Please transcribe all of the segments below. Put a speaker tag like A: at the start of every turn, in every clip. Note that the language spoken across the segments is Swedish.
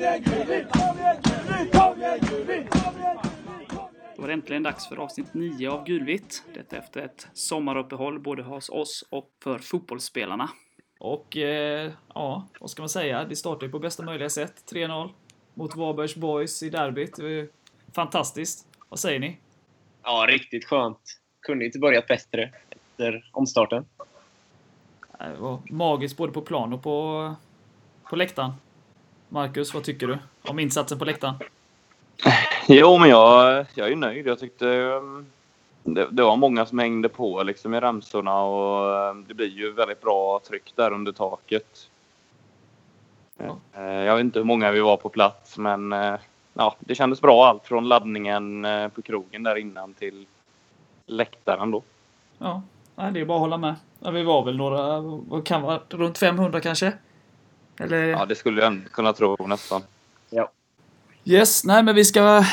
A: Då var det äntligen dags för avsnitt 9 av Gulvitt. Detta efter ett sommaruppehåll både hos oss och för fotbollsspelarna. Och eh, ja, vad ska man säga? Det startar ju på bästa möjliga sätt. 3-0 mot Varbergs Boys i derbyt. Fantastiskt. Vad säger ni?
B: Ja, riktigt skönt. Kunde inte börjat bättre efter omstarten.
A: Det var magiskt både på plan och på, på läktaren. Marcus, vad tycker du om insatsen på läktaren?
C: Jo, men jag, jag är nöjd. Jag tyckte um, det, det var många som hängde på liksom i ramsorna och um, det blir ju väldigt bra tryck där under taket.
A: Ja.
C: Eh, Jag vet inte hur många vi var på plats, men eh, ja, det kändes bra allt från laddningen eh, på krogen där innan till läktaren då.
A: Ja, det är bara att hålla med. Vi var väl några, vad kan vara, runt 500 kanske? Eller?
C: Ja, det skulle jag ändå kunna tro nästan.
A: Yes, nej men vi ska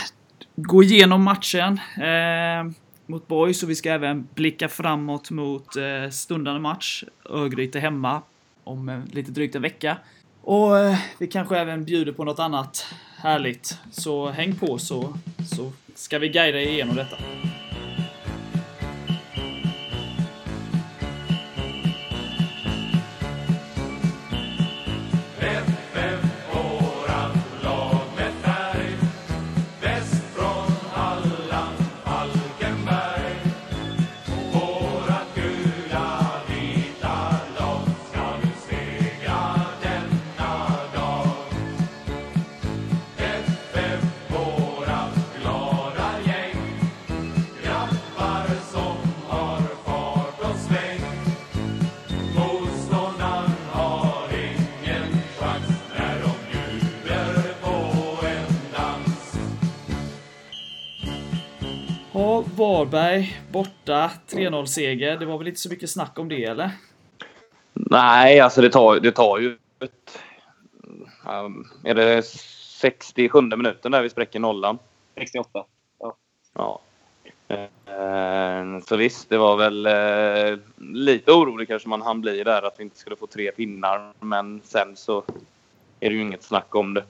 A: gå igenom matchen eh, mot Boys och vi ska även blicka framåt mot eh, stundande match. Örgryte hemma om eh, lite drygt en vecka. Och eh, vi kanske även bjuder på något annat härligt. Så häng på så, så ska vi guida er igenom detta. Varberg borta. 3-0-seger. Det var väl inte så mycket snack om det, eller?
C: Nej, alltså det tar, det tar ju ett... Um, är det 67 minuten där vi spräcker nollan?
B: 68.
C: Ja. Eh, Så visst, det var väl eh, lite orolig kanske man hann bli där att vi inte skulle få tre pinnar. Men sen så är det ju inget snack om det.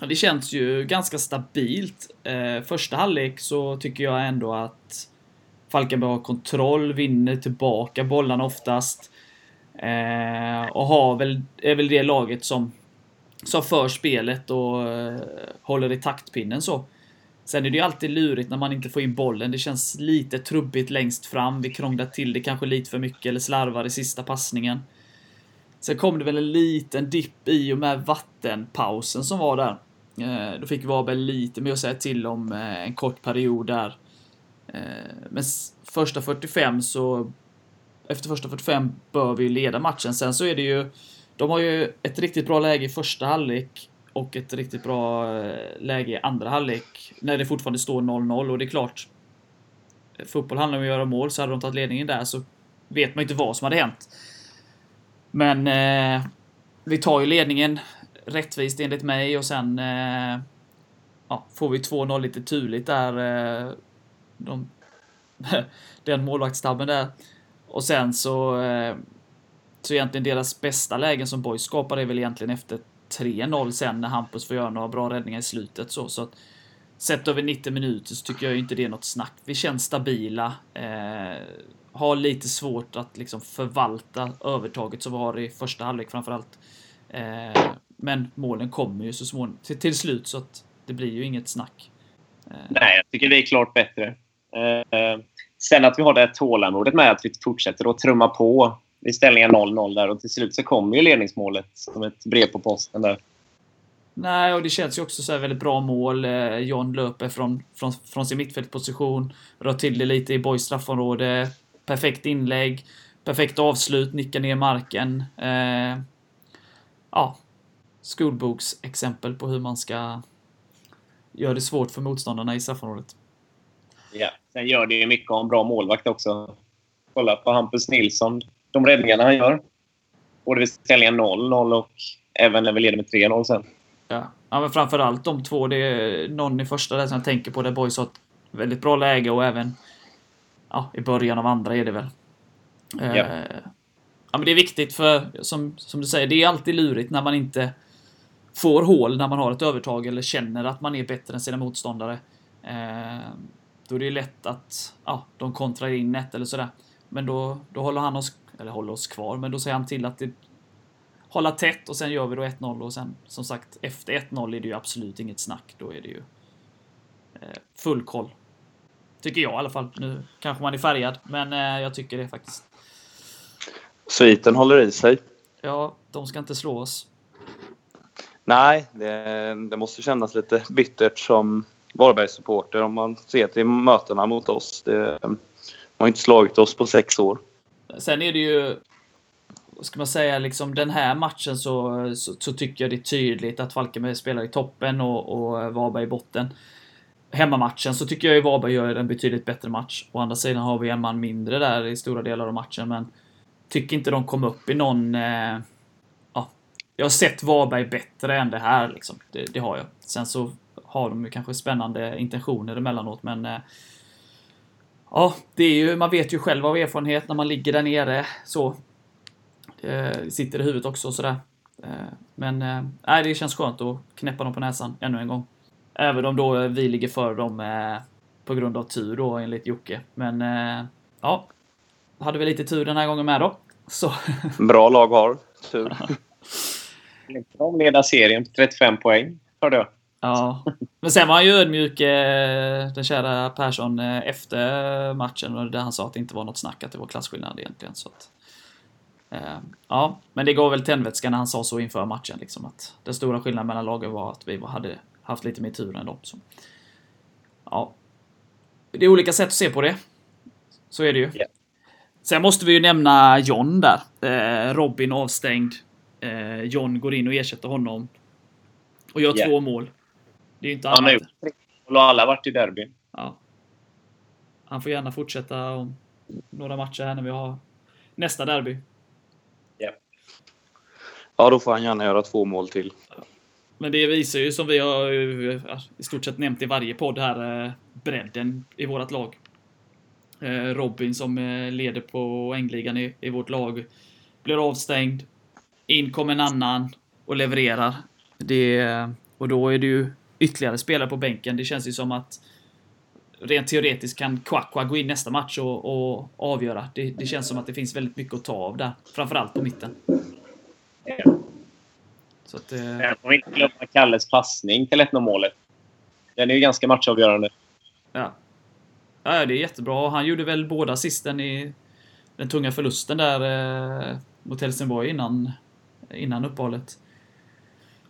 A: Ja, det känns ju ganska stabilt. Eh, första halvlek så tycker jag ändå att Falkenberg har kontroll, vinner tillbaka bollarna oftast. Eh, och har väl, är väl det laget som, som för spelet och eh, håller i taktpinnen så. Sen är det ju alltid lurigt när man inte får in bollen. Det känns lite trubbigt längst fram. Vi krånglar till det kanske lite för mycket eller slarvar i sista passningen. Sen kom det väl en liten dipp i och med vattenpausen som var där. Eh, då fick Varberg lite mer att säga till om eh, en kort period där. Eh, men första 45 så... Efter första 45 bör vi leda matchen. Sen så är det ju... De har ju ett riktigt bra läge i första halvlek och ett riktigt bra läge i andra halvlek när det fortfarande står 0-0 och det är klart. Fotboll handlar om att göra mål, så hade de tagit ledningen där så vet man inte vad som hade hänt. Men eh, vi tar ju ledningen rättvist enligt mig och sen eh, ja, får vi 2-0 lite turligt där. Eh, de, den målvaktstabben där. Och sen så eh, så egentligen deras bästa lägen som Boys skapar är väl egentligen efter 3-0 sen när Hampus får göra några bra räddningar i slutet så. så att, sett över 90 minuter så tycker jag inte det är något snack. Vi känns stabila. Eh, har lite svårt att liksom förvalta övertaget som vi har i första halvlek framförallt. Eh, men målen kommer ju så småningom till, till slut så att det blir ju inget snack. Eh,
B: Nej, jag tycker vi är klart bättre. Eh, sen att vi har det här tålamodet med att vi fortsätter att trumma på i ställningen 0-0 där och till slut så kommer ju ledningsmålet som ett brev på posten där.
A: Nej, och det känns ju också så här väldigt bra mål. Eh, John löper från, från, från sin mittfältposition, rör till det lite i Boys straffområde. Perfekt inlägg, perfekt avslut, nickar ner marken. Eh, ja, skolboksexempel på hur man ska göra det svårt för motståndarna i straffområdet.
B: Ja. Sen gör det ju mycket om bra målvakt också. Kolla på Hampus Nilsson. De räddningarna han gör. Både vid ställningen 0-0 och även när vi leder med 3-0 sen.
A: Ja. ja, men framförallt de två. Det är någon i första där som jag tänker på där Boys har ett väldigt bra läge och även ja, i början av andra är det väl. Eh,
B: Ja.
A: ja, men det är viktigt för som, som du säger, det är alltid lurigt när man inte får hål när man har ett övertag eller känner att man är bättre än sina motståndare. Eh, då är det lätt att ja, de kontrar in ett eller sådär. Men då, då håller han oss, eller håller oss kvar, men då säger han till att det, hålla tätt och sen gör vi då 1-0 och sen som sagt efter 1-0 är det ju absolut inget snack. Då är det ju eh, full koll. Tycker jag i alla fall. Nu kanske man är färgad, men eh, jag tycker det faktiskt.
C: Sviten håller i sig.
A: Ja, de ska inte slå oss.
C: Nej, det, det måste kännas lite bittert som Varbergssupporter om man ser till mötena mot oss. Det, man har inte slagit oss på sex år.
A: Sen är det ju, vad ska man säga, liksom den här matchen så, så, så tycker jag det är tydligt att Falkenberg spelar i toppen och, och Varberg i botten. Hemmamatchen så tycker jag ju Varberg gör en betydligt bättre match. Å andra sidan har vi en man mindre där i stora delar av matchen, men tycker inte de kom upp i någon... Eh, jag har sett Varberg bättre än det här, liksom. Det, det har jag. Sen så har de ju kanske spännande intentioner emellanåt, men... Eh, ja, det är ju, man vet ju själv av erfarenhet när man ligger där nere så. Eh, sitter i huvudet också sådär. Eh, men eh, det känns skönt att knäppa dem på näsan ännu en gång. Även om då vi ligger för dem eh, på grund av tur då enligt Jocke. Men eh, ja, hade vi lite tur den här gången med då. Så.
C: Bra lag har tur.
B: De leder serien på 35 poäng, hörde jag.
A: Ja, men sen var han ju ödmjuk, eh, den kära Persson, eh, efter matchen. Och där han sa att det inte var något snack, att det var klasskillnad egentligen. Så att, eh, ja, men det gav väl tändvätska när han sa så inför matchen. Liksom, att den stora skillnaden mellan lagen var att vi hade haft lite mer tur än dem. Så. Ja. Det är olika sätt att se på det. Så är det ju.
B: Yeah.
A: Sen måste vi ju nämna John där. Eh, Robin avstängd. Eh, John går in och ersätter honom. Och gör
B: Yeah.
A: två mål. Det är ju inte
B: Han har
A: annat.
B: gjort och alla varit i derbyn.
A: Ja. Han får gärna fortsätta om några matcher här när vi har nästa derby.
C: Ja, då får han gärna göra två mål till.
A: Men det visar ju som vi har eh, i stort sett nämnt i varje podd här, eh, bredden i vårt lag. Eh, Robin som leder på Ängligan i, i vårt lag blir avstängd. In kommer en annan och levererar. Det, och då är det ju ytterligare spelare på bänken. Det känns ju som att rent teoretiskt kan Kwakwa gå in nästa match och, och avgöra. Det, det känns som att det finns väldigt mycket att ta av där. Framförallt på mitten. Så att, eh,
B: Sen får inte glömma Kalles passning till 1-0 målet. Den är ju ganska matchavgörande.
A: Ja. ja, det är jättebra. Han gjorde väl båda assisten i den tunga förlusten där eh, mot Helsingborg innan, innan uppehållet.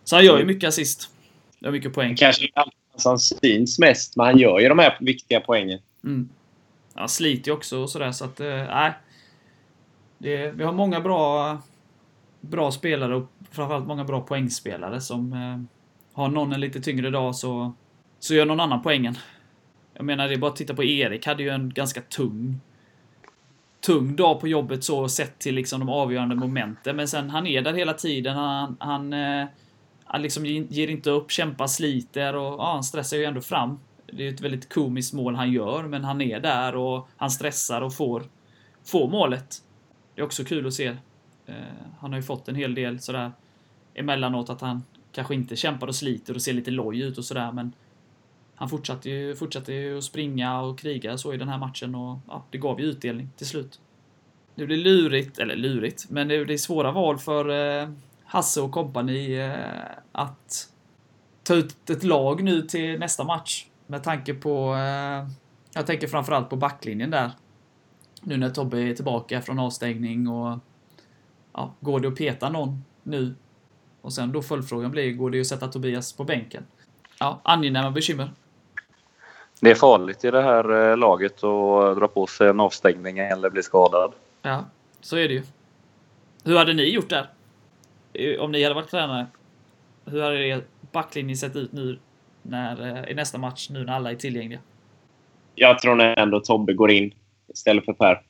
A: Så han gör ju mycket assist. Gör mycket poäng.
B: Kanske han syns mest, men han gör ju de här viktiga poängen.
A: Mm. Han sliter ju också och sådär så att, eh, nej. Det, vi har många bra, bra spelare och framförallt många bra poängspelare som eh, har någon en lite tyngre dag så, så gör någon annan poängen. Jag menar, det är bara att titta på Erik, hade ju en ganska tung tung dag på jobbet så sett till liksom de avgörande momenten. Men sen han är där hela tiden. Han, han, eh, han liksom ger inte upp, kämpar, sliter och ja, han stressar ju ändå fram. Det är ett väldigt komiskt mål han gör, men han är där och han stressar och får, får målet. Det är också kul att se. Eh, han har ju fått en hel del sådär emellanåt att han kanske inte kämpar och sliter och ser lite loj ut och sådär, men han fortsatte ju, fortsatte ju att springa och kriga så i den här matchen och ja, det gav ju utdelning till slut. Det blir lurigt, eller lurigt, men det blir svåra val för eh, Hasse och kompani eh, att ta ut ett lag nu till nästa match. Med tanke på, eh, jag tänker framförallt på backlinjen där. Nu när Tobbe är tillbaka från avstängning och ja, går det att peta någon nu? Och sen då följdfrågan blir, går det att sätta Tobias på bänken? Ja, angenäma bekymmer.
C: Det är farligt i det här eh, laget att dra på sig en avstängning eller bli skadad.
A: Ja, så är det ju. Hur hade ni gjort där? Om ni hade varit tränare? Hur hade er backlinje sett ut nu när, eh, i nästa match, nu när alla är tillgängliga?
B: Jag tror ändå Tobbe går in istället för Per.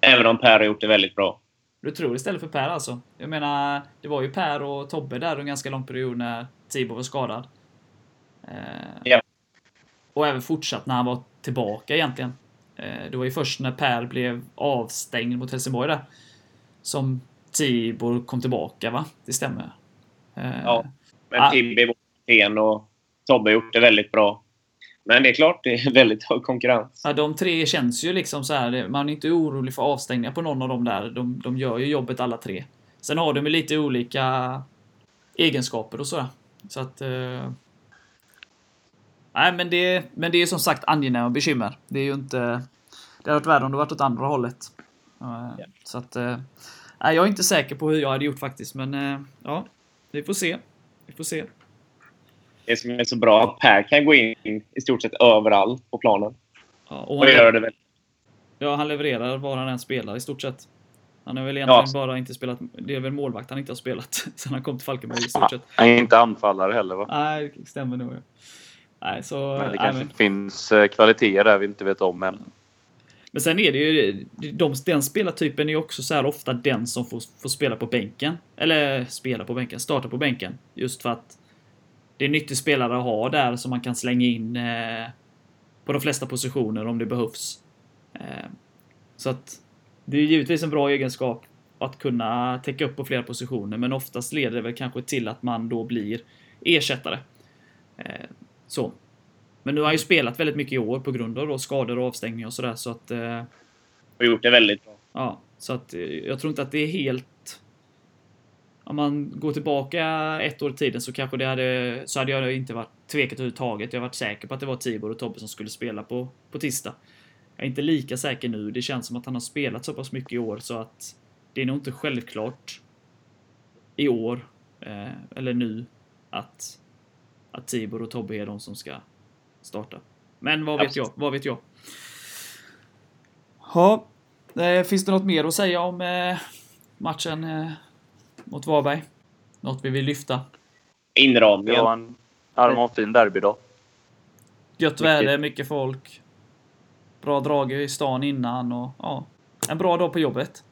B: Även om Per har gjort det väldigt bra.
A: Du tror istället för Per alltså? Jag menar, det var ju Per och Tobbe där en ganska lång period när Tibor var skadad. Eh,
B: Ja.
A: Och även fortsatt när han var tillbaka egentligen. Eh, det var ju först när Per blev avstängd mot Helsingborg där. Som Tibor kom tillbaka va? Det stämmer. Eh,
B: Ja. Men
A: Ah.
B: Tibbe är vår kapten och Tobbe gjort det väldigt bra. Men det är klart, det är väldigt hög konkurrens.
A: Ja, de tre känns ju liksom så här. Man är inte orolig för avstängningar på någon av dem där. De, de gör ju jobbet alla tre. Sen har de ju lite olika egenskaper och sådär. Så att... Eh, nej, men det, men det är som sagt angenäma bekymmer. Det är ju inte... Det hade varit värre om det varit åt andra hållet.
B: Ja.
A: Så att... Eh, nej, jag är inte säker på hur jag hade gjort faktiskt, men eh, ja. Vi får se. Vi får se.
B: Det som är så bra att Per kan gå in i stort sett överallt på planen.
A: Ja, och
B: Och gör det väl.
A: Ja, han levererar var han än spelar i stort sett. Han har väl egentligen
B: Ja.
A: bara inte spelat... Det är väl målvakt han inte har spelat sen han kom till Falkenberg i stort sett.
C: Han är inte anfallare heller va?
A: Nej, det stämmer nog. ja. Nej, så...
C: Men det kanske
A: men,
C: finns eh, kvaliteter där vi inte vet om än.
A: men sen är det ju... De, den spelartypen är ju också så här ofta den som får, får spela på bänken. Eller spela på bänken, starta på bänken. Just för att det är nyttig spelare att ha där som man kan slänga in eh, på de flesta positioner om det behövs. Eh, så att det är givetvis en bra egenskap att kunna täcka upp på flera positioner, men oftast leder det väl kanske till att man då blir ersättare. Eh, så. Men nu har han ju spelat väldigt mycket i år på grund av då skador och avstängningar och sådär, så att eh,
B: Och gjort det väldigt bra.
A: Ja, så att eh, jag tror inte att det är helt... Om man går tillbaka ett år i tiden så kanske det hade... Så hade jag inte varit tvekat överhuvudtaget. Jag har varit säker på att det var Tibor och Tobbe som skulle spela på, på tisdag. Jag är inte lika säker nu. Det känns som att han har spelat så pass mycket i år så att det är nog inte självklart i år, eh, eller nu, att, att Tibor och Tobbe är de som ska starta. Men vad vet jag? Vad vet jag? Ja, Eh, finns det något mer att säga om eh, matchen eh, mot Varberg? Något vi vill lyfta?
C: Det
B: Inramningen.
C: var en, ja, de har en fin derbydag.
A: Gött
C: Mycket.
A: väder, mycket folk. Bra drag i stan innan och ja, en bra dag på jobbet.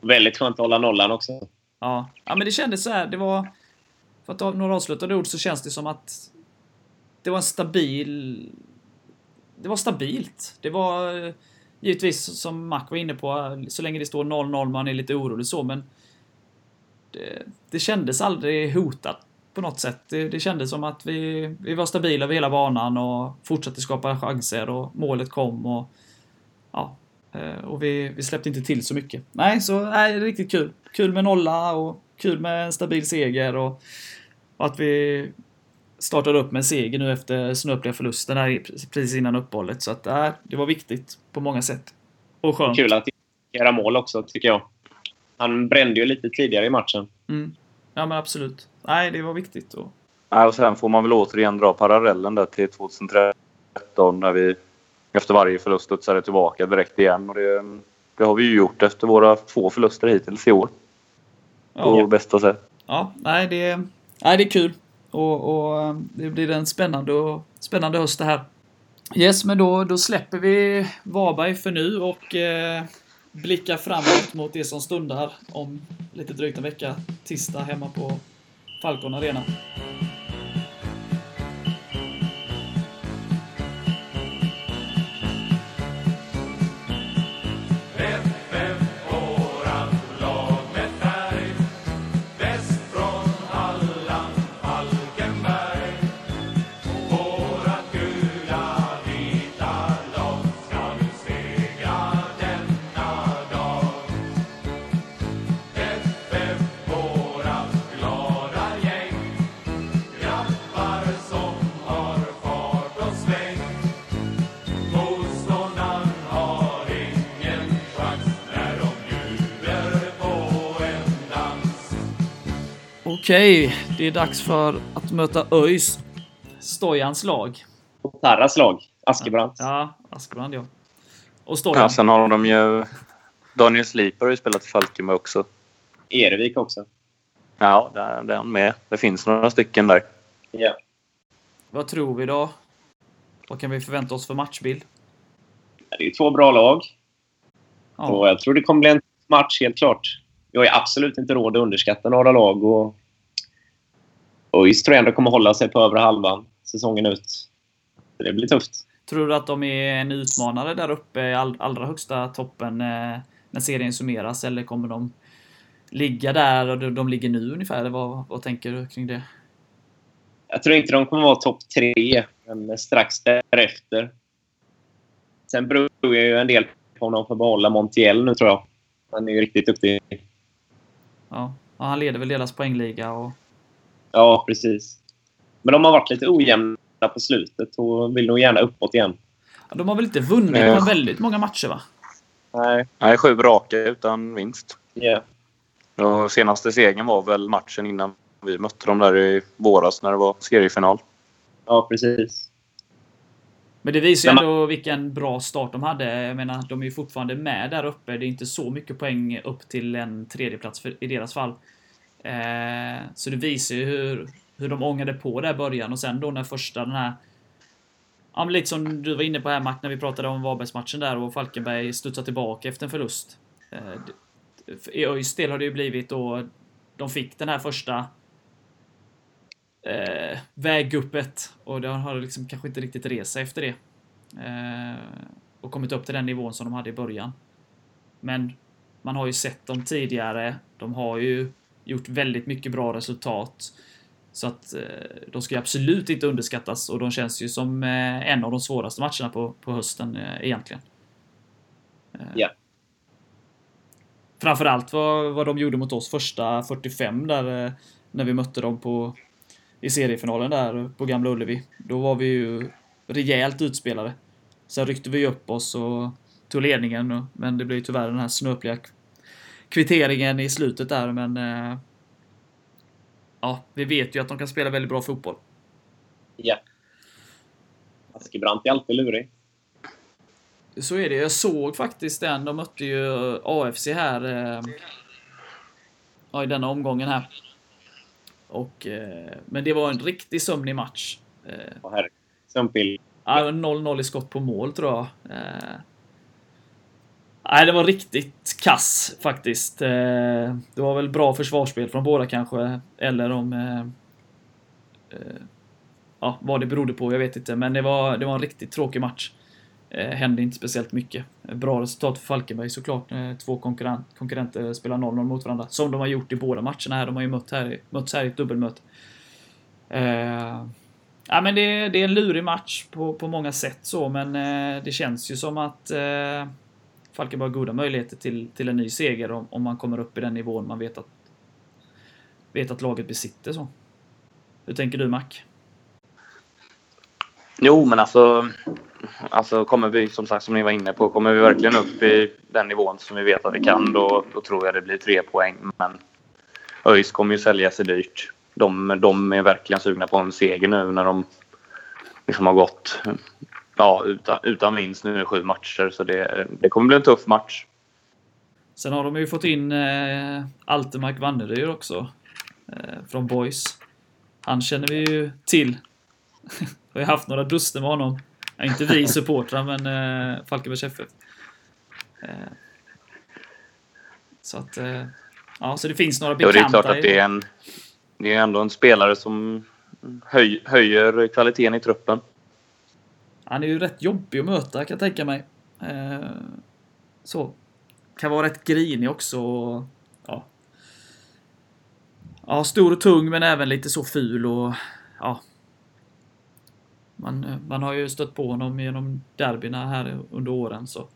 B: Väldigt skönt att hålla nollan också.
A: Ja, ja men det kändes så här. Det var... För att ta några avslutande ord så känns det som att det var en stabil... Det var stabilt. Det var eh, givetvis som Mac var inne på, så länge det står 0-0 man är lite orolig så, men det, det kändes aldrig hotat på något sätt. Det, det kändes som att vi, vi var stabila över hela banan och fortsatte skapa chanser och målet kom och ja, eh, och vi, vi släppte inte till så mycket. Nej, så nej, det är riktigt kul. Kul med nolla och kul med en stabil seger och att vi startade upp med en seger nu efter snöpliga förlusten här precis innan uppehållet. Så att äh, det var viktigt på många sätt. Och skönt.
B: Kul att göra mål också, tycker jag. Han brände ju lite tidigare i matchen.
A: Mm. Ja men absolut. Nej, det var viktigt. Och...
C: Ja, och sen får man väl återigen dra parallellen där till 2013 när vi efter varje förlust studsade tillbaka direkt igen. Och det, det har vi ju gjort efter våra två förluster hittills i år. På
A: Ja,
C: bästa sätt.
A: ja nej, det, nej, det är kul. Och, och eh, det blir en spännande, och, spännande höst det här. Yes, men då, då släpper vi Varberg för nu och eh, blickar framåt mot det som stundar om lite drygt en vecka. Tisdag hemma på Falcon Arena. Okej, det är dags för att möta ÖIS. Stojans lag.
B: Och Tarras lag, Askebrant.
A: Ja, Askebrand ja. Och Stojan.
C: Ja, sen har de ju... Daniel Sliper har ju spelat i Falkenberg också.
B: Erevik också.
C: Ja, där, där är han med. Det finns några stycken där.
B: Ja.
A: Vad tror vi då? Vad kan vi förvänta oss för matchbild?
B: Det är ju två bra lag.
A: Ja.
B: Och jag tror det kommer bli en match, helt klart. Vi har ju absolut inte råd att underskatta några lag. Och ÖIS tror jag ändå kommer hålla sig på övre halvan säsongen ut. Så det blir tufft.
A: Tror du att de är en utmanare där uppe i all, allra högsta toppen eh, när serien summeras? Eller kommer de ligga där och de, de ligger nu ungefär? Eller vad, vad tänker du kring det?
B: Jag tror inte de kommer vara topp tre, men strax därefter. Sen beror ju en del på om de får behålla Montiel nu, tror jag. Han är ju riktigt duktig.
A: Ja, ja han leder väl deras poängliga och...
B: Ja, precis. Men de har varit lite ojämna på slutet och vill nog gärna uppåt igen.
A: Ja, de har väl inte vunnit
C: Nej.
A: på väldigt många matcher va?
B: Nej.
C: Nej, sju raka utan vinst.
B: Ja.
C: Och senaste segern var väl matchen innan vi mötte dem där i våras när det var seriefinal.
B: Ja, precis.
A: Men det visar ju ändå vilken bra start de hade. Jag menar, de är ju fortfarande med där uppe. Det är inte så mycket poäng upp till en tredjeplats för, i deras fall. Eh, så det visar ju hur, hur de ångade på där i början och sen då när första den här... Ja, men lite som du var inne på här Mac, när vi pratade om Varbergsmatchen där och Falkenberg studsar tillbaka efter en förlust. Eh, I ÖIS del har det ju blivit då... De fick den här första eh, vägguppet och det har liksom kanske inte riktigt rest sig efter det. Eh, och kommit upp till den nivån som de hade i början. Men man har ju sett dem tidigare. De har ju gjort väldigt mycket bra resultat. Så att eh, de ska absolut inte underskattas och de känns ju som eh, en av de svåraste matcherna på, på hösten eh, egentligen. Eh,
B: Ja.
A: Framförallt vad, vad de gjorde mot oss första 45 där eh, när vi mötte dem på i seriefinalen där på Gamla Ullevi. Då var vi ju rejält utspelade. Sen ryckte vi upp oss och tog ledningen, men det blev ju tyvärr den här snöpliga kvitteringen i slutet där, men eh, ja, vi vet ju att de kan spela väldigt bra fotboll.
B: Ja. Askebrant är alltid lurig.
A: Så är det. Jag såg faktiskt den. De mötte ju AFC här eh, ja, i denna omgången här. Och, eh, men det var en riktigt sömnig match. Eh. Ja, 0-0 i skott på mål tror jag. Eh, nej, det var riktigt kass faktiskt. Eh, det var väl bra försvarsspel från båda kanske. Eller om... Ja, vad det berodde på, jag vet inte. Men det var, det var en riktigt tråkig match. Eh, Hände inte speciellt mycket. Bra resultat för Falkenberg såklart. Eh, två konkurrent, konkurrenter spelar 0-0 mot varandra. Som de har gjort i båda matcherna här. De har ju mött här, mötts här i ett dubbelmöte. Eh, Ja, men det, det är en lurig match på, på många sätt så, men eh, det känns ju som att eh, Falkenberg har goda möjligheter till, till en ny seger om, om man kommer upp i den nivån man vet att, vet att laget besitter. så. Hur tänker du Mac?
C: Jo, men alltså, alltså kommer vi, som sagt, som ni var inne på, kommer vi verkligen upp i den nivån som vi vet att vi kan, då, då tror jag det blir tre poäng. Men ÖIS kommer ju sälja sig dyrt. De, de är verkligen sugna på en seger nu när de liksom har gått ja, utan, utan vinst nu i sju matcher. Så det, det kommer bli en tuff match.
A: Sen har de ju fått in eh, Altemark Wanneryd också. Eh, från Boys. Han känner vi ju till. har haft några duster med honom. Ja, inte vi supportrar, men eh, Falkenbergs FF. Eh, så att... Eh, ja, så det finns några bekanta.
C: det är klart att det är en... Det är ändå en spelare som höj, höjer kvaliteten i truppen.
A: Han är ju rätt jobbig att möta kan jag tänka mig. Eh, så. Kan vara rätt grinig också. och, Ja. ja, stor och tung men även lite så ful och ja. Man, man har ju stött på honom genom derbyna här under åren så.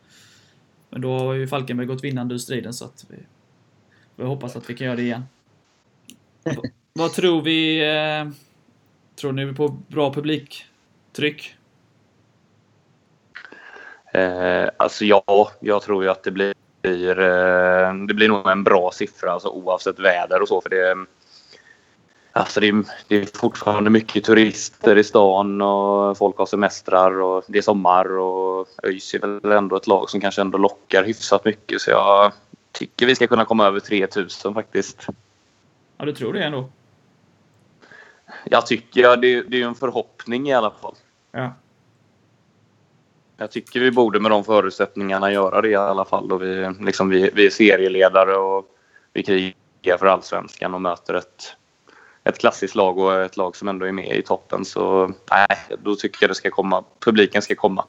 A: Men då har ju Falkenberg gått vinnande ur striden så att vi, vi hoppas att vi kan göra det igen. V- Vad tror vi? Eh, tror ni på bra publiktryck?
C: Eh, alltså ja, jag tror ju att det blir, eh, det blir nog en bra siffra alltså, oavsett väder och så. För det, alltså det, är- det är fortfarande mycket turister i stan och folk har semestrar och det är sommar och ÖIS är väl ändå ett lag som kanske ändå lockar hyfsat mycket. Så jag tycker vi ska kunna komma över 3000 faktiskt.
A: Ja, du tror det ändå?
C: Jag tycker, ja, det, det är en förhoppning i alla fall.
A: Ja.
C: Jag tycker vi borde med de förutsättningarna göra det i alla fall. Då vi, liksom vi, vi är serieledare och vi krigar för allsvenskan och möter ett, ett klassiskt lag och ett lag som ändå är med i toppen. Så nej, då tycker jag det ska komma. Publiken ska komma.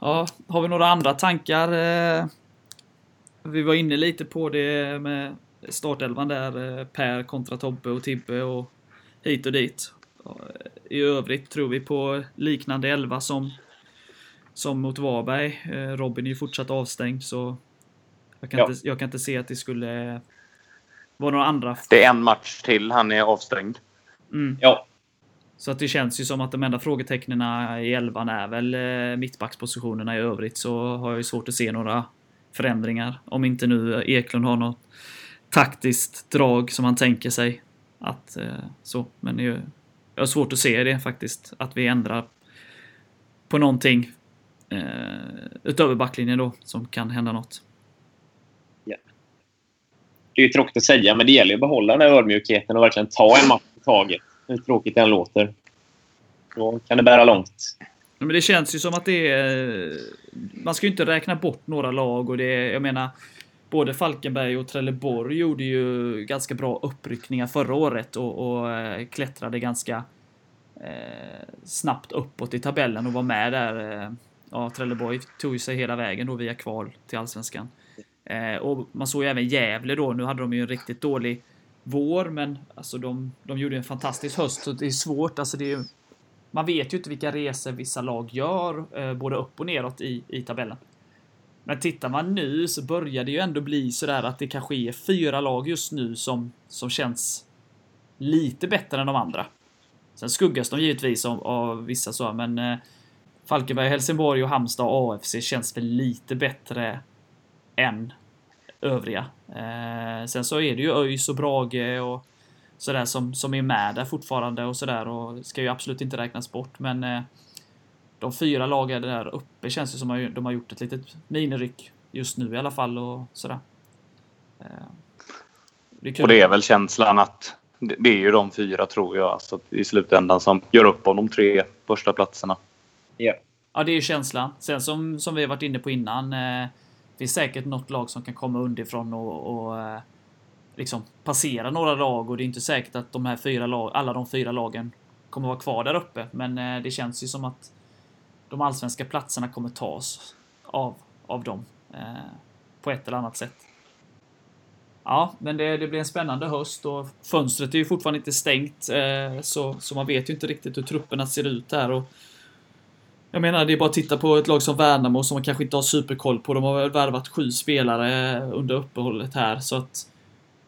A: Ja, har vi några andra tankar? Eh, Vi var inne lite på det med startelvan där. eh, Per kontra Tobbe och Tibbe och hit och dit. I övrigt tror vi på liknande elva som, som mot Varberg. Eh, Robin är ju fortsatt avstängd så jag kan,
B: Ja.
A: inte, jag kan inte se att det skulle vara några andra.
C: Det är en match till. Han är avstängd.
A: Mm.
B: Ja,
A: Så att det känns ju som att de enda frågetecknen i elvan är väl eh, mittbackspositionerna i övrigt så har jag ju svårt att se några förändringar. Om inte nu Eklund har något taktiskt drag som han tänker sig. Att eh, så, men det är ju- jag har svårt att se det faktiskt. Att vi ändrar på någonting eh, utöver backlinjen då som kan hända något
B: det är ju tråkigt att säga, men det gäller att behålla den här ödmjukheten och verkligen ta en match i taget. Hur tråkigt det än låter. Då kan det bära långt.
A: Men det känns ju som att det är... Man ska ju inte räkna bort några lag och det är, jag menar, både Falkenberg och Trelleborg gjorde ju ganska bra uppryckningar förra året och, och eh, klättrade ganska eh, snabbt uppåt i tabellen och var med där. Eh, ja, Trelleborg tog ju sig hela vägen då via kval till Allsvenskan. Eh, och man såg ju även Gävle då. Nu hade de ju en riktigt dålig vår, men alltså de, de gjorde en fantastisk höst. Så det är svårt. Alltså det är, man vet ju inte vilka resor vissa lag gör, eh, både upp och neråt i, i tabellen. Men tittar man nu så börjar det ju ändå bli sådär att det kanske är fyra lag just nu som, som känns lite bättre än de andra. Sen skuggas de givetvis av, av vissa så, men eh, Falkenberg, Helsingborg och Halmstad och AFC känns väl lite bättre än övriga. Eh, sen så är det ju ÖIS och Brage och sådär som, som är med där fortfarande och sådär och ska ju absolut inte räknas bort men eh, de fyra lagen där uppe känns det som att de har gjort ett litet miniryck just nu i alla fall och sådär. Eh, det.
C: Och det är väl känslan att det är ju de fyra tror jag alltså, i slutändan som gör upp om de tre första platserna.
B: Ja.
A: Ja, det är ju känslan. Sen som, som vi har varit inne på innan. Eh, det är säkert något lag som kan komma underifrån och, och eh, liksom passera några lag och det är inte säkert att de här fyra lag, alla de fyra lagen kommer vara kvar där uppe. Men eh, det känns ju som att de allsvenska platserna kommer tas av, av dem eh, på ett eller annat sätt. Ja, men det, det blir en spännande höst och fönstret är ju fortfarande inte stängt eh, så, så man vet ju inte riktigt hur trupperna ser ut här. Och jag menar, det är bara att titta på ett lag som Värnamo som man kanske inte har superkoll på. De har väl värvat sju spelare under uppehållet här så att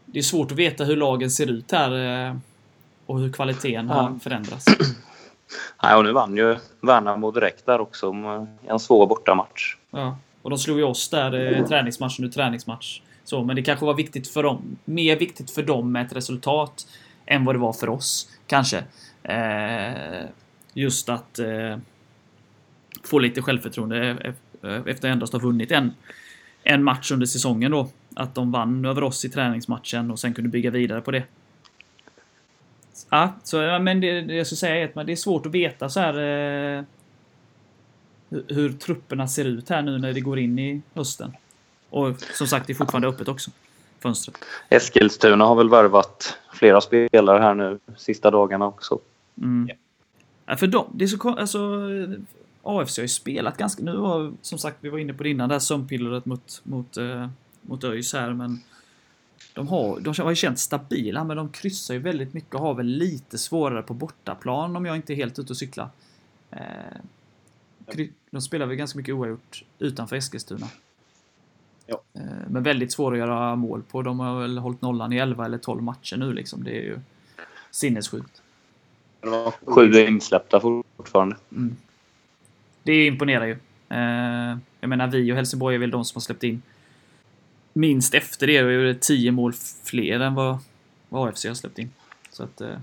A: det är svårt att veta hur lagen ser ut här eh, och hur kvaliteten
C: Ja.
A: har förändrats.
C: Nej, och nu vann ju Värnamo direkt där också med en svår bortamatch.
A: Ja. Och de slog ju oss där eh, träningsmatch under träningsmatch. Så, men det kanske var viktigt för dem. Mer viktigt för dem med ett resultat än vad det var för oss. Kanske. Eh, just att eh, få lite självförtroende e- e- efter endast ha vunnit en, en match under säsongen då. Att de vann över oss i träningsmatchen och sen kunde bygga vidare på det. Ja, så, ja, men det, det jag skulle säga är att det är svårt att veta så här eh, hur, trupperna ser ut här nu när det går in i hösten. Och som sagt, det är fortfarande öppet också. Fönstret.
C: Eskilstuna har väl värvat flera spelare här nu sista dagarna också.
A: Mm.
B: Ja.
A: För dem, det är så alltså AFC har ju spelat ganska... Nu har, som sagt, vi var inne på det innan, det här sömnpillret mot, mot, eh, mot ÖIS här, men de har, de har ju känts stabila, men de kryssar ju väldigt mycket och har väl lite svårare på bortaplan om jag inte är helt ute och cyklar. Eh, de spelar väl ganska mycket oavgjort utanför Eskilstuna.
B: Ja.
A: Eh, men väldigt svåra att göra mål på. De har väl hållit nollan i 11 eller 12 matcher nu liksom. Det är ju sinnessjukt.
B: Det var
C: Sju är insläppta fortfarande.
A: Mm. Det imponerar ju. Eh, jag menar, vi och Helsingborg är väl de som har släppt in minst efter det. Det är 10 mål fler än vad, vad AFC har släppt in. Så att... Eh,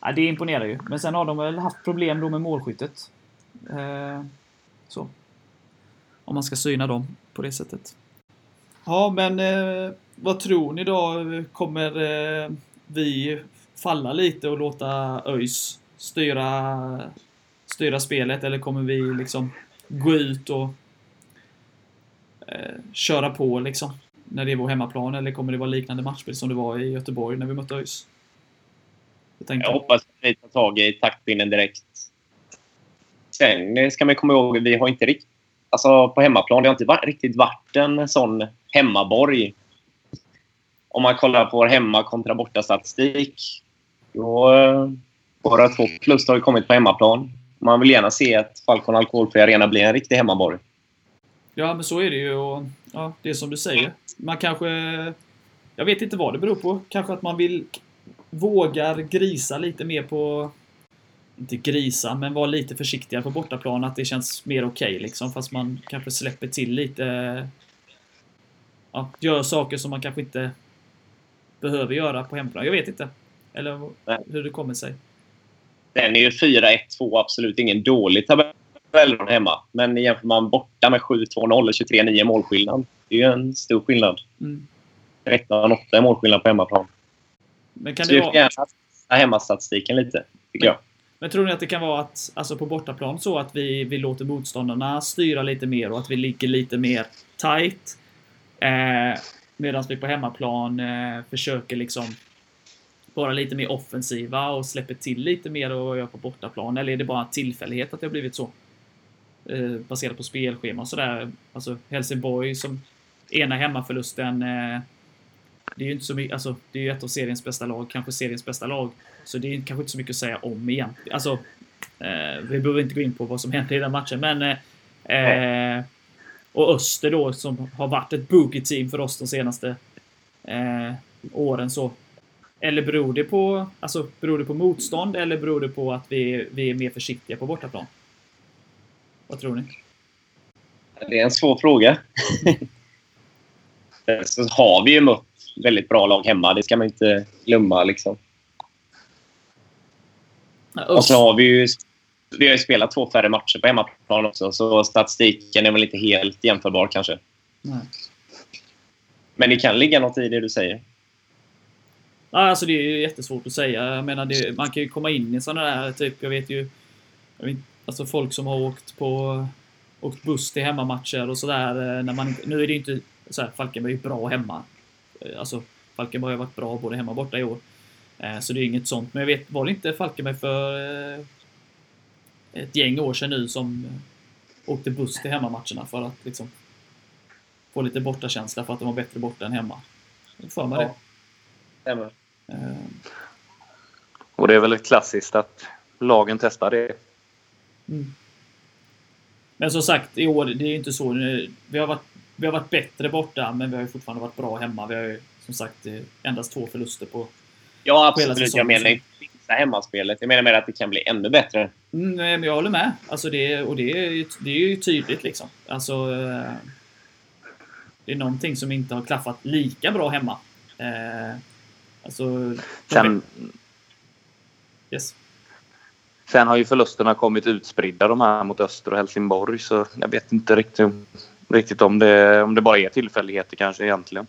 A: ja, det imponerar ju. Men sen har de väl haft problem då med målskyttet. Eh, så. Om man ska syna dem på det sättet. Ja, men eh, vad tror ni då? Kommer eh, vi falla lite och låta ÖIS styra, styra spelet eller kommer vi liksom gå ut och eh, köra på liksom när det är vår hemmaplan eller kommer det vara liknande matchspel som det var i Göteborg när vi mötte ÖIS? Jag.
B: Jag hoppas att vi tar tag i taktpinnen direkt. Sen eh, ska man komma ihåg att vi har inte riktigt... alltså, på hemmaplan. Det har inte varit, riktigt varit en sån hemmaborg. Om man kollar på vår hemma kontra borta-statistik. Då, eh, våra två plus har ju kommit på hemmaplan. Man vill gärna se att Falcon Alkoholfri Arena blir en riktig hemmaborg.
A: Ja, men så är det ju. Och, ja, det är som du säger. Man kanske... Jag vet inte vad det beror på. Kanske att man vill... Vågar grisa lite mer på... Inte grisa, men vara lite försiktigare på bortaplan. Att det känns mer okej liksom. Fast man kanske släpper till lite... Ja, gör saker som man kanske inte behöver göra på hemplan. Jag vet inte. Eller hur det kommer sig.
B: Den är ju 4-1-2 absolut ingen dålig tabell hemma. Men jämför man borta med 7-2-0 och 23-9 målskillnad. Det är ju en stor skillnad.
A: Mm.
B: 13-8 är målskillnad på hemmaplan.
A: Men kan
B: Så
A: det
B: får
A: vara...
B: gärna hemmastatistiken lite, tycker jag.
A: Men tror ni att det kan vara att, alltså på bortaplan så att vi, vi låter motståndarna styra lite mer och att vi ligger lite mer tight? Eh, Medan vi på hemmaplan eh, försöker liksom vara lite mer offensiva och släpper till lite mer vi gör på bortaplan? Eller är det bara en tillfällighet att det har blivit så? Eh, baserat på spelschema och sådär. Alltså Helsingborg som ena hemmaförlusten eh, det är ju inte så mycket, alltså det är ju ett av seriens bästa lag, kanske seriens bästa lag. Så det är kanske inte så mycket att säga om igen. Alltså, eh, vi behöver inte gå in på vad som hände i den matchen, men eh, eh, och Öster då som har varit ett boogie-team för oss de senaste eh, åren så. Eller beror det på, alltså, beror det på motstånd eller beror det på att vi, vi är mer försiktiga på bortaplan? Vad tror ni?
B: Det är en svår fråga. så har vi ju mött väldigt bra lag hemma. Det ska man inte glömma. Liksom. Och så har vi ju vi har ju spelat två färre matcher på hemmaplan också, så statistiken är väl inte helt jämförbar kanske.
A: Nej.
B: Men det kan ligga något i det du säger.
A: Ja, alltså det är ju jättesvårt att säga. Jag menar, det, man kan ju komma in i sådana där, typ, jag vet ju... Jag vet, alltså folk som har åkt på... Åkt buss till hemmamatcher och sådär. när man Nu är det ju inte... Så här, Falkenberg är ju bra hemma. Eh, Alltså, Falkenberg har ju varit bra både hemma och borta i år. Eh, Så det är inget sånt. Men jag vet, var det inte Falkenberg för eh, ett gäng år sedan nu som eh, åkte buss till hemmamatcherna för att liksom få lite bortakänsla för att de var bättre borta än hemma? För mig
B: Ja.
A: det.
B: Stämmer.
A: Eh,
C: Och det är väl klassiskt att lagen testar det.
A: Mm. Men som sagt, i år, det är ju inte så. nu- Vi har, varit, vi har varit bättre borta, men vi har ju fortfarande varit bra hemma. Vi har ju som sagt eh, endast två förluster på...
B: Ja, absolut. Jag menar inte fixa hemmaspelet. Jag menar mer att det kan bli ännu bättre.
A: Mm, nej, men jag håller med. Alltså det, och det är, ju, det är ju tydligt liksom. Alltså... eh, Det är någonting som inte har klaffat lika bra hemma. Alltså...
C: Sen,
A: Yes.
C: sen har ju förlusterna kommit utspridda de här mot Öster och Helsingborg så jag vet inte riktigt, riktigt om, det, om det bara är tillfälligheter kanske egentligen.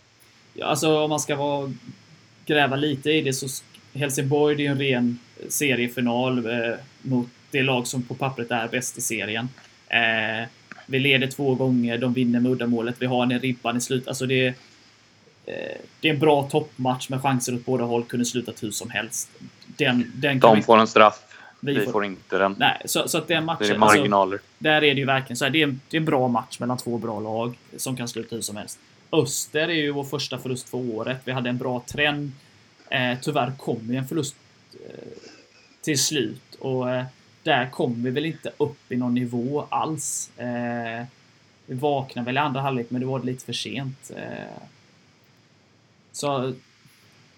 A: Ja, alltså om man ska vara, gräva lite i det så Helsingborg det är en ren seriefinal eh, mot det lag som på pappret är bäst i serien. Eh, vi leder två gånger, de vinner med uddamålet, vi har en i ribban i slut. Alltså det, det är en bra toppmatch med chanser åt båda håll, kunde slutat hur som helst. Den, den
C: De
A: vi,
C: får en straff,
A: vi
C: vi
A: får,
C: får inte den.
A: Nej, så, så att den
C: Det
A: matchen...
C: är
A: alltså-
C: marginaler.
A: där är det ju verkligen så här, det är, en, det är en bra match mellan två bra lag som kan sluta hur som helst. Öster är ju vår första förlust för året. Vi hade en bra trend. Eh, tyvärr kom ju en förlust eh, till slut och eh, där kom vi väl inte upp i någon nivå alls. Eh, vi vaknade väl i andra halvlek, men det var lite för sent. Så,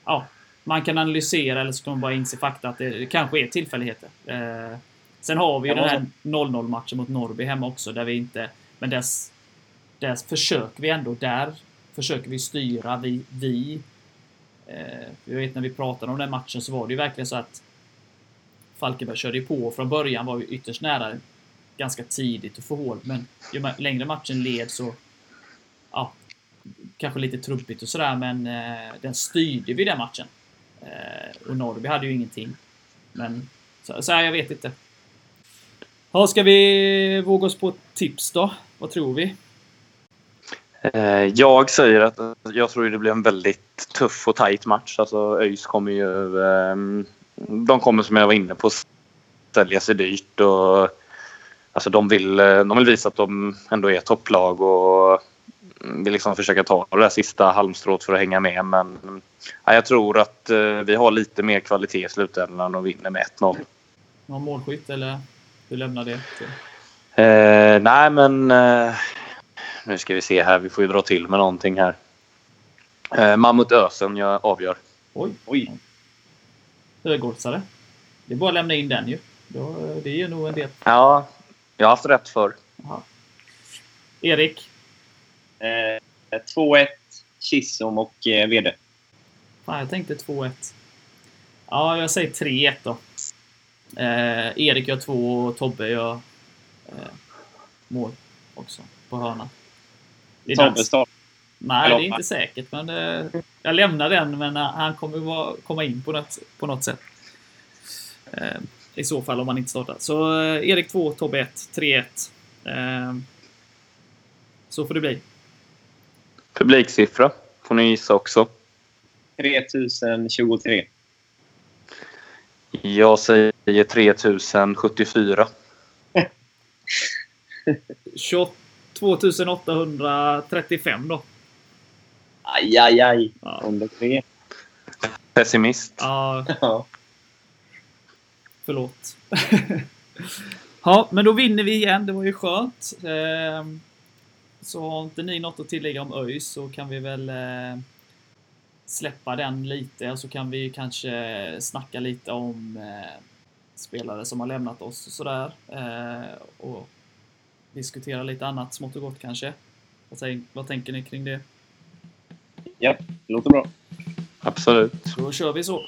A: ja, man kan analysera eller så kan man bara inse fakta att det kanske är tillfälligheter. Eh, sen har vi ju den här 0-0 matchen mot Norrby hemma också där vi inte... Men dess, dess försöker vi ändå. Där försöker vi styra. Vi... vi eh, jag vet när vi pratade om den matchen så var det ju verkligen så att Falkenberg körde ju på från början, var ju ytterst nära ganska tidigt att få hål. Men ju längre matchen led så... Ja, kanske lite trubbigt och sådär, men eh, den styrde vi den matchen. Eh, och Norrby hade ju ingenting. Men så, så här, jag vet inte. Ja, ska vi våga oss på tips då? Vad tror vi?
C: Eh, jag säger att jag tror det blir en väldigt tuff och tight match. Alltså ÖIS kommer ju... Ehm, de kommer som jag var inne på sälja sig dyrt och alltså de vill, eh, de vill visa att de ändå är topplag och vill liksom försöka ta det där sista halmstrået för att hänga med. Men ja, jag tror att eh, vi har lite mer kvalitet i slutändan och vinner med 1-0.
A: Någon målskytt eller du lämnar det?
C: Eh, nej, men eh, nu ska vi se här. Vi får ju dra till med någonting här. Eh, Mammut Ösen jag avgör.
A: Oj,
B: Oj.
A: högoddsare. Det är bara att lämna in den ju. Då, det är ju nog en del.
C: Ja, jag har haft rätt för.
A: Jaha. Erik,
B: Eh, 2-1 Chisholm och eh, Vede.
A: Fan, jag tänkte 2-1. Ja, jag säger 3-1 då. Eh, Erik gör två och Tobbe gör eh, mål också på är
B: Tobbe
A: dags.
B: start.
A: Nej, det är inte säkert, men eh, jag lämnar den, men eh, han kommer vara, komma in på något, på något sätt. Eh, I så fall om han inte startar. Så eh, Erik 2, Tobbe 1, 3-1. Eh, så får det bli.
C: Publiksiffra får ni gissa också.
B: 3023.
C: Jag säger 3074.
A: 22 835 då.
B: Aj, aj, aj.
A: Ja.
B: Under tre.
C: Pessimist.
A: Ja,
B: Ja.
A: förlåt. ja, men då vinner vi igen. Det var ju skönt. Ehm, Så har inte ni något att tillägga om ÖIS så kan vi väl eh, släppa den lite och så kan vi kanske snacka lite om eh, spelare som har lämnat oss och sådär. Eh, och diskutera lite annat smått och gott kanske. Vad, tänk, vad tänker ni kring det?
B: ja, det låter bra.
C: Absolut.
A: Då kör vi så.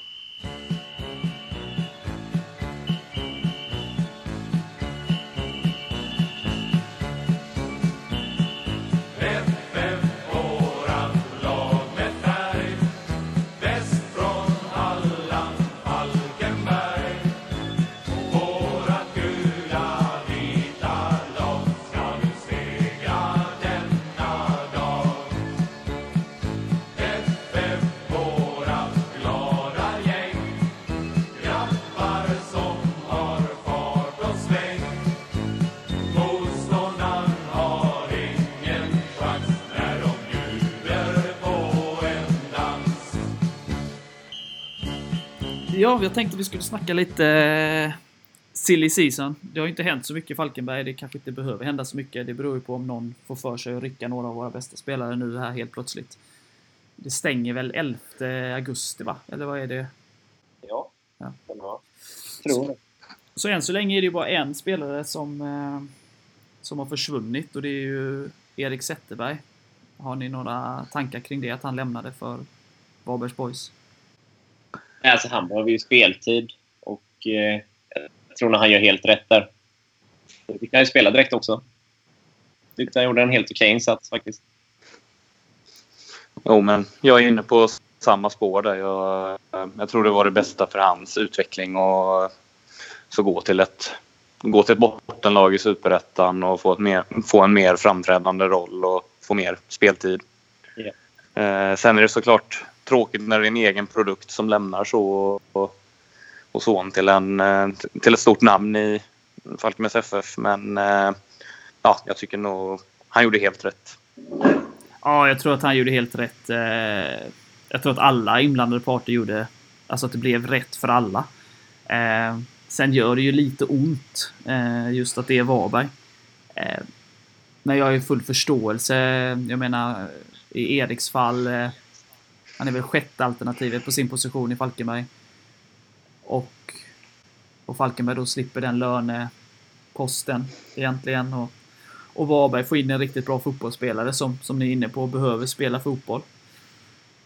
A: Ja, jag tänkte vi skulle snacka lite eh, silly season. Det har ju inte hänt så mycket i Falkenberg. Det kanske inte behöver hända så mycket. Det beror ju på om någon får för sig att rycka några av våra bästa spelare nu här helt plötsligt. Det stänger väl 11 augusti, va? Eller vad är det?
B: Ja.
A: Ja.
B: Tror det.
A: Så än så länge är det ju bara en spelare som, eh, som har försvunnit och det är ju Erik Zetterberg. Har ni några tankar kring det? Att han lämnade för Varbergs Boys?
B: Alltså, han behöver ju speltid och eh, jag tror att han gör helt rätt där. Vi kan ju spela direkt också. Tyckte han gjorde en helt okej insats faktiskt.
C: Jo, men jag är inne på samma spår där. Jag, jag tror det var det bästa för hans utveckling och så gå till ett, gå till ett bottenlag i Superettan och få, mer, få en mer framträdande roll och få mer speltid.
B: Ja.
C: Eh, sen är det såklart tråkigt när det är en egen produkt som lämnar så och, och så till, en, eh, till ett stort namn i Falkenbergs FF. Men eh, ja, jag tycker nog han gjorde helt rätt.
A: Ja, jag tror att han gjorde helt rätt. Eh, jag tror att alla inblandade parter gjorde, alltså att det blev rätt för alla. Sen gör det ju lite ont, just att det är Varberg. Men jag har ju full förståelse. Jag menar, i Eriks fall, eh, han är väl sjätte alternativet på sin position i Falkenberg. Och, och Falkenberg då slipper den löneposten egentligen. Och, och Varberg får in en riktigt bra fotbollsspelare som, som ni är inne på behöver spela fotboll.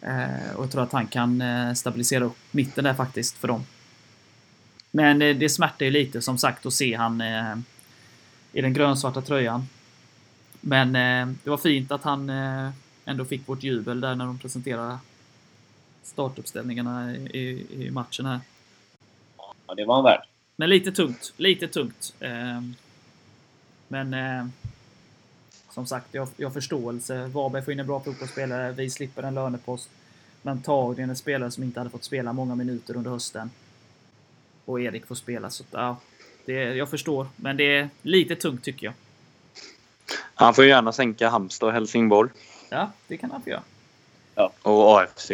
A: Eh, och jag tror att han kan eh, stabilisera upp mitten där faktiskt för dem. Men eh, det smärtar ju lite som sagt att se han eh, i den grönsvarta tröjan. Men eh, det var fint att han eh, ändå fick vårt jubel där när de presenterade startuppställningarna i, i matchen här.
B: Ja, det var han värd.
A: Men lite tungt. Lite tungt. Eh, men eh, som sagt, jag, jag har förståelse. Varberg får in en bra fotbollsspelare. Vi slipper en lönepost. Men antagligen en spelare som inte hade fått spela många minuter under hösten. Och Erik får spela. Så ja, Det, jag förstår, men det är lite tungt tycker jag.
C: Han får ju gärna sänka Halmstad och Helsingborg.
A: Ja, det kan han få göra.
C: Och AFC.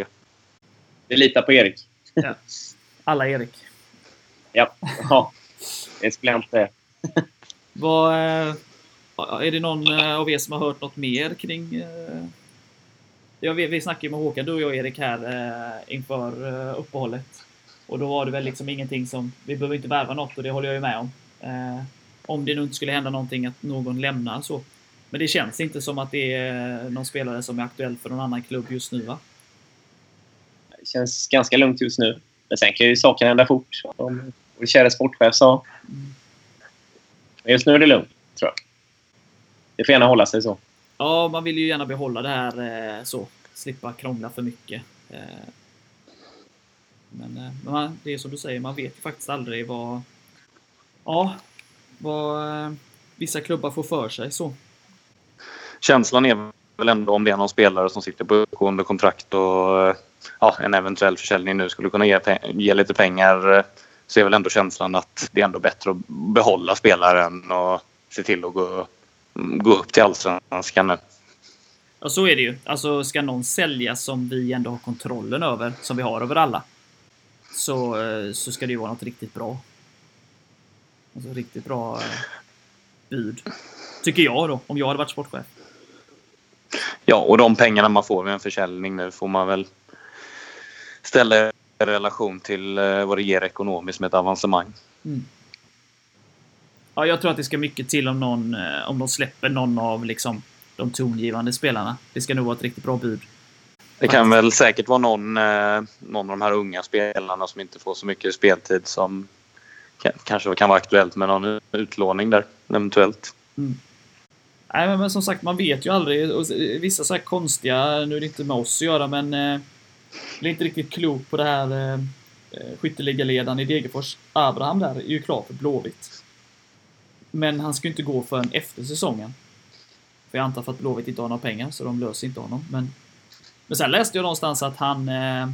B: Vi litar på Erik.
A: Alla Erik.
B: Ja, ja. det skulle jag inte.
A: Vad, eh, är det någon eh, av er som har hört något mer kring... eh, Ja, vi, vi snackade ju med Håkan, du och jag Erik här inför eh, uppehållet. Och då var det väl liksom ingenting som... Vi behöver inte värva något och det håller jag ju med om. Om det nu inte skulle hända någonting att någon lämnar så. Men det känns inte som att det är någon spelare som är aktuell för någon annan klubb just nu va?
B: Det känns ganska lugnt just nu. Men sen kan ju saker hända fort, som vår kära sportchef sa. Men just nu är det lugnt, tror jag. Det får gärna hålla sig så.
A: Ja, man vill ju gärna behålla det här eh, så. Slippa krångla för mycket. Eh, men eh, men det är som du säger, man vet ju faktiskt aldrig vad... Ja, vad vissa klubbar får för sig så.
C: Känslan är väl ändå om det är någon spelare som sitter på uppgående kontrakt och ja, en eventuell försäljning nu skulle kunna ge, ge lite pengar eh, så är väl ändå känslan att det är ändå bättre att behålla spelaren och se till att gå, gå upp till allsvenskan nu.
A: Ja, så är det ju. Alltså, ska någon säljas som vi ändå har kontrollen över, som vi har över alla, så, eh, så ska det ju vara något riktigt bra. Alltså riktigt bra eh, bud. Tycker jag då, om jag hade varit sportchef.
C: Ja, och de pengarna man får vid en försäljning nu får man väl ställa i relation till eh, vad det ger ekonomiskt med ett avancemang.
A: Ja, jag tror att det ska mycket till om någon, eh, om de släpper någon av liksom de tongivande spelarna. Det ska nog vara ett riktigt bra bud.
C: Det kan väl säkert vara någon, eh, någon av de här unga spelarna som inte får så mycket speltid som ka- kanske kan vara aktuellt med någon utlåning där eventuellt.
A: Nej, men, som sagt, man vet ju aldrig. Vissa så här konstiga, nu är det inte med oss att göra, men eh, är inte riktigt klok på det här eh, eh, skytteligaledaren i Degerfors. Abraham där är ju klar för Blåvitt. Men han ska ju inte gå förrän efter säsongen. För jag antar för att Blåvitt inte har några pengar, så de löser inte honom. Men, men sen läste jag någonstans att han eh,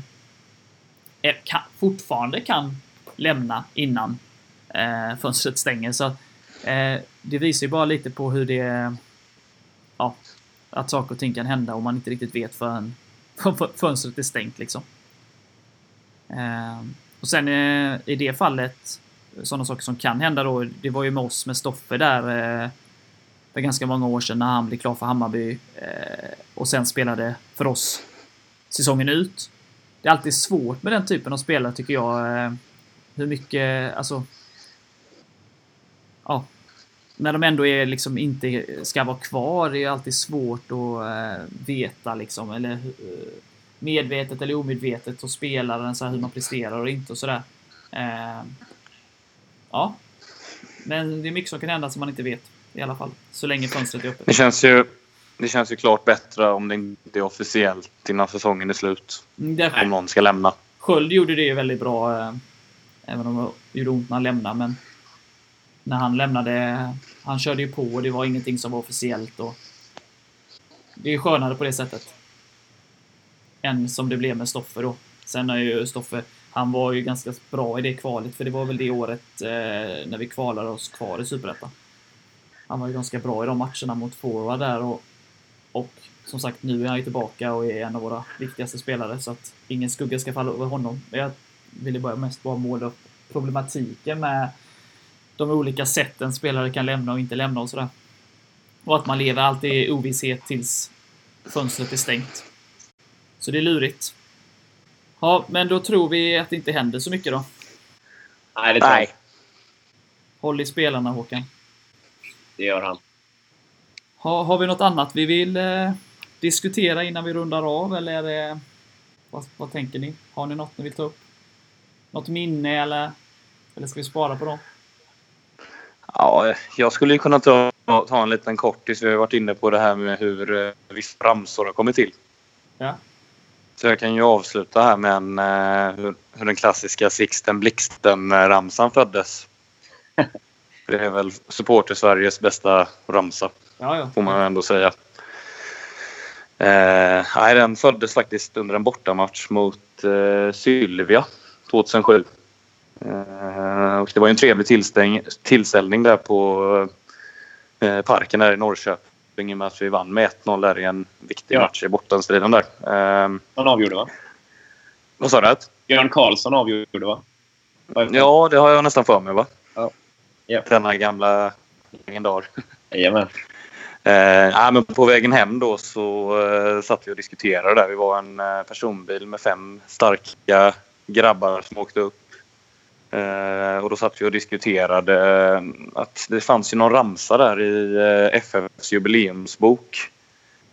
A: är, kan, fortfarande kan lämna innan eh, fönstret stänger. Så eh, det visar ju bara lite på hur det... Ja, att saker och ting kan hända om man inte riktigt vet förrän fönstret är stängt liksom. Eh, och sen eh, i det fallet, sådana saker som kan hända då, det var ju med oss med Stoffe där eh, för ganska många år sedan när han blev klar för Hammarby eh, och sen spelade för oss säsongen ut. Det är alltid svårt med den typen av spelare tycker jag. Eh, hur mycket, alltså... Ja. När de ändå är liksom inte ska vara kvar, det är alltid svårt att eh, veta liksom, eller eh, medvetet eller omedvetet hos spelaren, så här, hur man presterar och inte och sådär. Eh, ja. Men det är mycket som kan hända som man inte vet i alla fall. Så länge fönstret är öppet.
C: Det känns ju, det känns ju klart bättre om det inte är officiellt innan säsongen är slut.
A: Mm, där-
C: Om någon ska lämna.
A: Sköld gjorde det väldigt bra. Även om det gjorde ont när han lämnade. Men när han lämnade, han körde ju på och det var ingenting som var officiellt. Och det är skönare på det sättet. Än som det blev med Stoffe då. Sen är ju Stoffe, han var ju ganska bra i det kvalet. För det var väl det året eh, när vi kvalade oss kvar i Superettan. Han var ju ganska bra i de matcherna mot forward där. Och, och som sagt, nu är han ju tillbaka och är en av våra viktigaste spelare. Så att ingen skugga ska falla över honom. Men jag ville bara mest bara måla upp problematiken med de olika sätten spelare kan lämna och inte lämna och sådär. Och att man lever alltid i ovisshet tills fönstret är stängt. Så det är lurigt. Ja, men då tror vi att det inte händer så mycket då.
B: Nej, det tror jag.
A: Håll i spelarna Håkan.
B: Det gör han.
A: Ha, har vi något annat vi vill eh, diskutera innan vi rundar av eller är det, vad, vad tänker ni? Har ni något ni vill ta upp? Något minne eller, eller ska vi spara på dem?
C: Ja, jag skulle ju kunna ta, ta en liten kortis. Vi har varit inne på det här med hur eh, vissa ramsor har kommit till.
A: Ja.
C: Så jag kan ju avsluta här med en, eh, hur, hur den klassiska Sixten Blixten-ramsan föddes. Det är väl supporter-Sveriges bästa ramsa,
A: Ja, ja.
C: får man ändå säga. Eh, nej, den föddes faktiskt under en bortamatch mot eh, Sylvia 2007. Eh, och det var en trevlig tillstäng, tillställning där på eh, parken där i Norrköping i och med att vi vann med 1-0 där i en viktig
B: Ja.
C: match i bortastriden där.
B: Han avgjorde, va?
C: vad sa du?
B: Björn Karlsson avgjorde, va?
C: Ja, det har jag nästan för mig va?
B: Ja. Ja.
C: Denna gamla legendar.
B: Jajamän.
C: Eh, men på vägen hem då så eh, satt vi och diskuterade där. Vi var en eh, personbil med fem starka grabbar som åkte upp. Eh, och då satt vi och diskuterade eh, att det fanns ju någon ramsa där i eh, FFs jubileumsbok.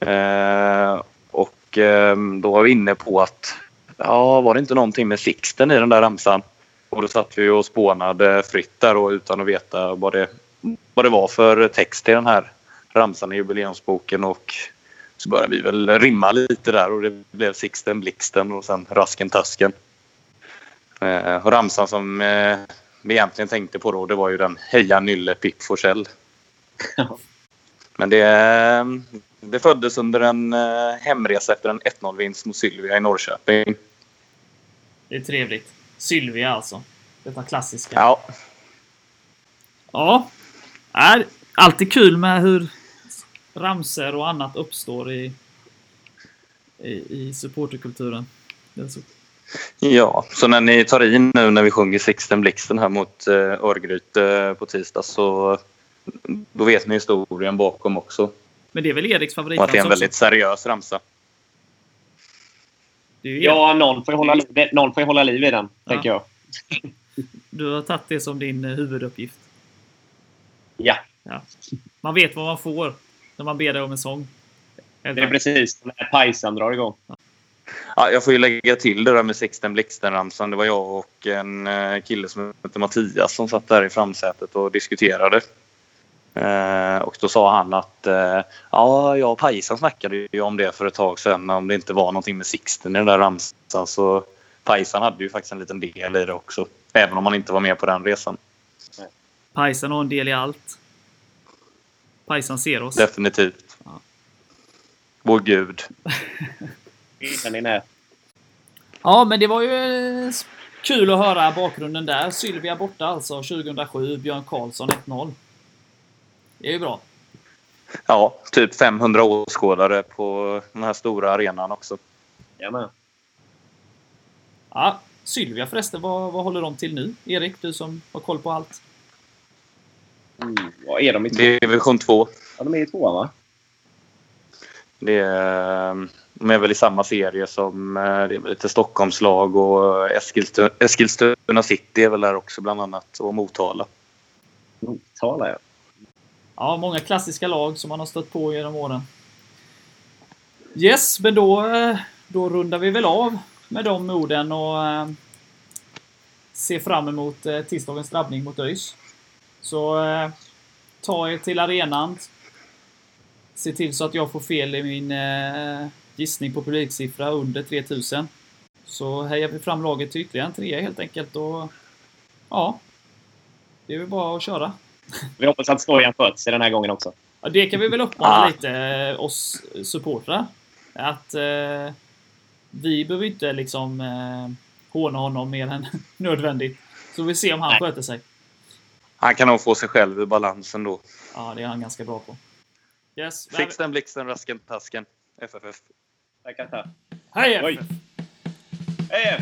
C: Eh, och eh, då var vi inne på att ja, var det inte någonting med Sixten i den där ramsan? Och då satt vi och spånade fritt där och utan att veta vad det, vad det var för text i den här ramsan i jubileumsboken och så började vi väl rimma lite där och det blev Sixten Blixten och sen Rasken Tasken. Eh, och ramsan som eh, vi egentligen tänkte på då det var ju den Heja Nylle Pip Forsell. Men det, eh, det föddes under en eh, hemresa efter en 1-0-vinst mot Sylvia i Norrköping.
A: Det är trevligt. Sylvia alltså. Detta klassiska.
C: Ja,
A: Ja. Är alltid kul med hur ramser och annat uppstår i, i, i supporterkulturen. Det är så.
C: Ja, så när ni tar in nu när vi sjunger Sixten Blixten här mot eh, Örgryte på tisdag så då vet ni historien bakom också.
A: Men det är väl Eriks
C: Och att det är en väldigt
A: också?
C: seriös ramsa.
B: Ja, någon får ju hålla, liv- någon får ju hålla liv i den,
A: Ja.
B: tänker jag.
A: Du har tagit det som din eh, huvuduppgift.
B: Ja,
A: Man vet vad man får när man ber dig om en sång.
B: det är precis när Pajsan drar igång.
C: Ja, jag får ju lägga till det där med Sixten Blixten-ramsan. Det var jag och en eh, kille som heter Mattias som satt där i framsätet och diskuterade. Eh, och då sa han att eh, ja, jag och Pajsan snackade ju om det för ett tag sedan om det inte var någonting med Sixten i den där ramsan. Så Pajsan hade ju faktiskt en liten del i det också. Även om han inte var med på den resan.
A: Pajsan har en del i allt. Pajsan ser oss.
C: Definitivt.
A: Ja.
C: Vår gud.
B: Den är nät.
A: Ja, men det var ju eh, kul att höra bakgrunden där. Sylvia borta alltså 2007. Björn Karlsson 1-0. Det är ju bra.
C: Ja, typ 500 åskådare på den här stora arenan också.
B: Jajamän.
A: Ja, Sylvia förresten, vad, vad håller de till nu? Erik, du som har koll på allt.
B: Mm, vad är de i två?
C: Det är division 2.
B: Ja, de är i tvåan, va?
C: Det är, de är väl i samma serie som eh, det är lite Stockholmslag och Eskilstuna, Eskilstuna City är väl där också bland annat och Motala.
B: Motala, ja.
A: Ja, många klassiska lag som man har stött på genom åren. Yes, men då, eh, då rundar vi väl av med de orden och eh, ser fram emot tisdagens drabbning mot ÖIS. Så ta er till arenan. Se till så att jag får fel i min eh, gissning på publiksiffra under 3000. Så hejar vi fram laget till ytterligare en trea helt enkelt och ja, det är väl bara att köra.
B: Vi hoppas att skojan sköts den här gången också.
A: Ja, det kan vi väl uppmana
C: Ah.
A: lite eh, oss supportrar. Att eh, vi behöver inte liksom eh, håna honom mer än nödvändigt. Så vi ser om han
B: Nej.
A: sköter sig.
C: Han kan nog få sig själv i balansen då.
A: Ja, det är han ganska bra på. Yes.
C: Sixten, Blixten, Rasken, Tasken, FFF.
B: Vai catar.
A: Hi,
B: Oi. Hey.